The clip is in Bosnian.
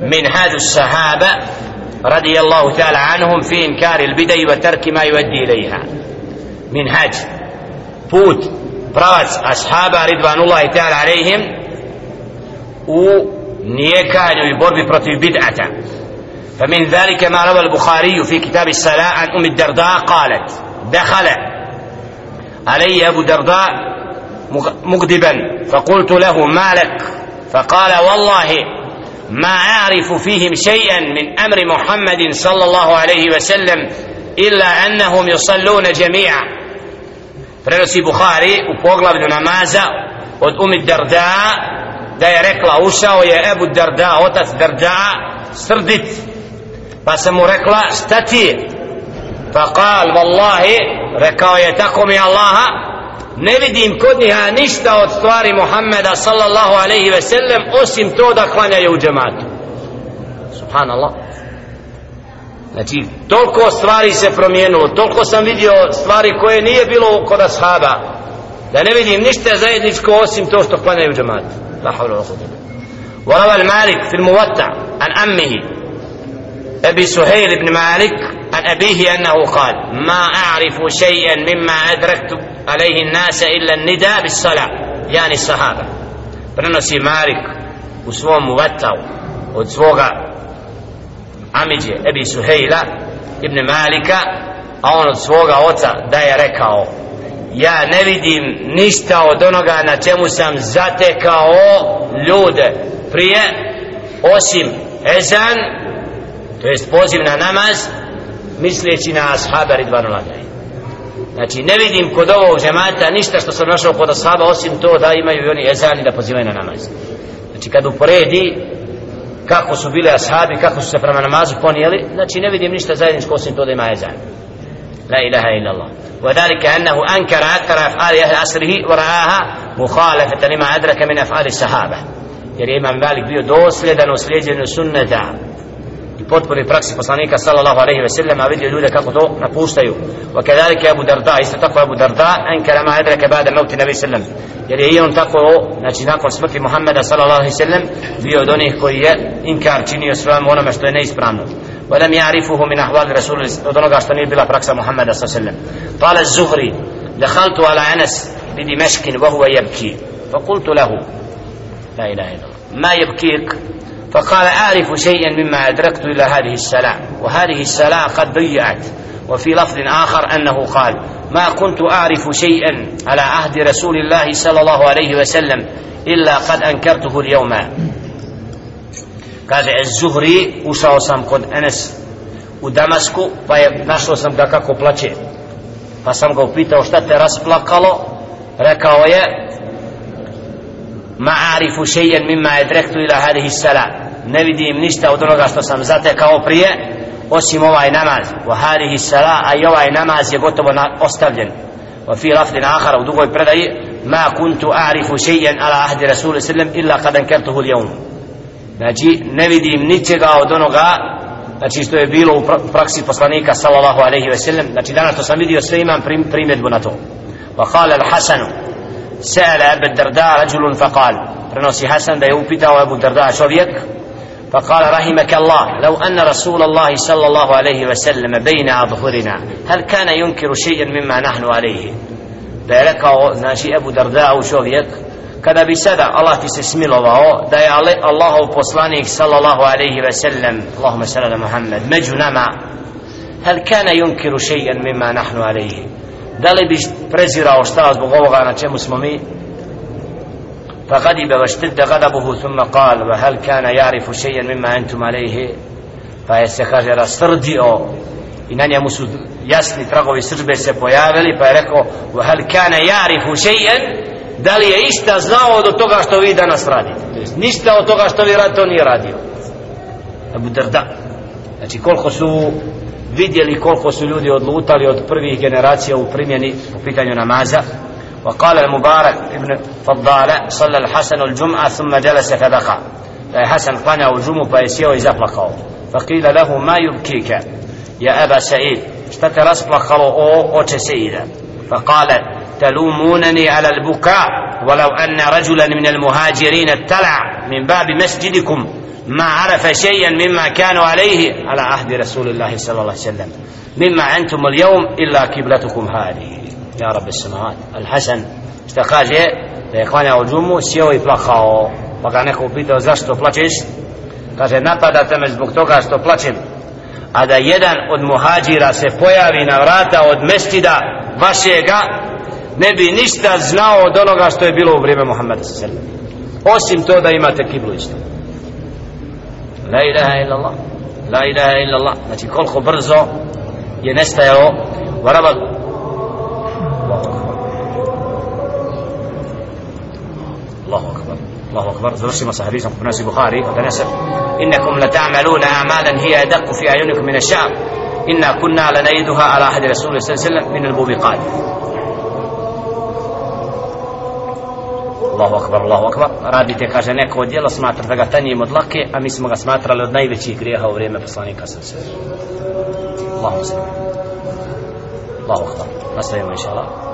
من هذا الصحابة رضي الله تعالى عنهم في إنكار البدع وترك ما يؤدي إليها. منهج put pravac ashaba ridvanullahi ta'ala alaihim u nijekanju i borbi protiv bid'ata فمن ذلك ما روى البخاري في كتاب الصلاة عن أم الدرداء قالت دخل علي أبو درداء مغضبا فقلت له ما لك؟ فقال والله ما أعرف فيهم شيئا من أمر محمد صلى الله عليه وسلم إلا أنهم يصلون جميعا prenosi Buhari u poglavlju namaza od Umi Darda da je rekla ušao je Ebu Darda otac Darda srdit pa sam mu rekla šta ti je pa kal vallahi rekao je tako mi Allaha ne vidim kod njiha ništa od stvari Muhammeda sallallahu alaihi ve sellem osim to da klanjaju u džematu subhanallah Znači, toliko stvari se promijenilo, toliko sam vidio stvari koje nije bilo kod ashaba, da ne vidim ništa zajedničko osim to što klanjaju džemat. La havla wa kudila. وروى المالك في الموطع عن أمه أبي سهيل بن مالك عن أبيه أنه قال ما أعرف شيئا مما أدركت عليه الناس إلا النداء بالصلاة يعني الصحابة prenosi Marik u svom vatavu od svoga Amidje, Ebi Suhejla, Ibn Malika, a on od svoga oca da je rekao Ja ne vidim ništa od onoga na čemu sam zatekao ljude prije Osim ezan, to jest poziv na namaz, misleći na ashaba Ridvanu znači ne vidim kod ovog žemata ništa što sam našao kod ashaba osim to da imaju i oni ezan i da pozivaju na namaz znači kad uporedi kako su bili ashabi, kako su se prema namazu ponijeli, znači ne vidim ništa zajedničko osim to da ima ezan. La ilaha illa Allah. وذلك أنه أنكر أكثر أفعال أهل عصره ورآها مخالفة لما أدرك من أفعال الصحابة jer je Imam Malik bio dosljedan u slijedjenju sunneta i potpuni praksi poslanika sallallahu alaihi ve sellem a vidio ljude kako to napuštaju wa kadalike Abu Darda isto tako Abu Darda ankara ma adraka ba'da mauti nabi sallam jer je i on tako znači nakon smrti Muhammeda sallallahu alaihi ve sellem bio od onih koji je inkar činio svojom onome što je neispravno ولم يعرفه من أحوال رسول الله što nije bila praksa Muhammeda صلى الله عليه وسلم قال الزهري دخلت على أنس بدمشق وهو يبكي فقلت له لا إله إلا الله ما يبكيك فقال أعرف شيئا مما أدركت إلى هذه السلاة وهذه السلاة قد ضيعت. وفي لفظ آخر أنه قال ما كنت أعرف شيئا على عهد رسول الله صلى الله عليه وسلم إلا قد أنكرته اليوم. قال الزهري أصاو قد أنس ودمسكو فنشو سم كاكو بلاتشي فسم قو بيتو شتات راس بلاكالو ركاوية ما أعرف شيئا مما أدركت إلى هذه السلام ne vidim ništa od onoga što sam zatekao prije osim ovaj namaz. Wa harihi sala a i ovaj namaz je gotovo na, ostavljen. Wa fi lafdin akhar u dugoj predaji ma kuntu a'rifu shay'an ala ahdi rasul sallam illa qad ankartuhu al yawm znači ne vidim ničega od onoga znači što je bilo u praksi poslanika sallallahu alejhi ve sellem znači danas što sam vidio sve imam prim, primjedbu na to. Wa qala al hasan sa'ala abu darda rajul fa qala prenosi hasan da je upitao abu darda čovjek فقال رحمك الله لو أن رسول الله صلى الله عليه وسلم بين أظهرنا هل كان ينكر شيئا مما نحن عليه ذلك ناشي أبو درداء شوفيك kada bi sada Allah ti se smilovao da je Allahov poslanik sallallahu alaihi ve sellem Allahumma sallam ala Muhammed među nama hal kana yunkiru še'an mimma nahnu alaihi da li bi prezirao šta zbog ovoga na čemu smo mi فغضب واشتد غضبه ثم قال وهل كان يعرف شيئا مما انتم عليه فيستخرج رستردئو i na njemu su jasni tragovi sržbe se pojavili pa je rekao وهل كان يعرف شيئا da li je išta znao od toga što vi danas radite ništa od toga što vi radite on nije radio Abu Darda znači koliko su vidjeli koliko su ljudi odlutali od prvih generacija u primjeni u pitanju namaza وقال المبارك ابن فضالة صلى الحسن الجمعة ثم جلس فبقى حسن قنع الجمعة فيسيو يزفلقه فقيل له ما يبكيك يا أبا سعيد؟ اشتكر أسبلق أو أو سيدا فقال تلومونني على البكاء ولو أن رجلا من المهاجرين اتلع من باب مسجدكم ما عرف شيئا مما كانوا عليه على عهد رسول الله صلى الله عليه وسلم. مما أنتم اليوم إلا كبلتكم هذه. ja rabbi samad. Al-hasan. Šta kaže? Da je klanjao džumu sjeo i plakao. Pa ga neko upitao zašto plačeš? Kaže napadate me zbog toga što plačem. A da jedan od muhađira se pojavi na vrata od mestida vašega ne bi ništa znao od onoga što je bilo u vrijeme Muhammeda s.a.v. osim to da imate kiblu isto. La ilaha illallah la ilaha illallah. Znači koliko brzo je nestajalo varavad الله أكبر زرسم صحابيكم في ناس البخاري وتنسى إنكم لتعملون أعمالا هي أدق في أعينكم من الشعب إنا كنا لنيدها على أحد رسول الله صلى الله عليه وسلم من الموبقات Allahu akbar, Allahu akbar. Radite, kaže, neko od djela smatra da ga tanjijem od lake, a mi smo ga smatrali od najvećih grijeha u vrijeme poslanika sa sve. Allahu sallam. Allahu akbar. Nastavimo, inša Allah.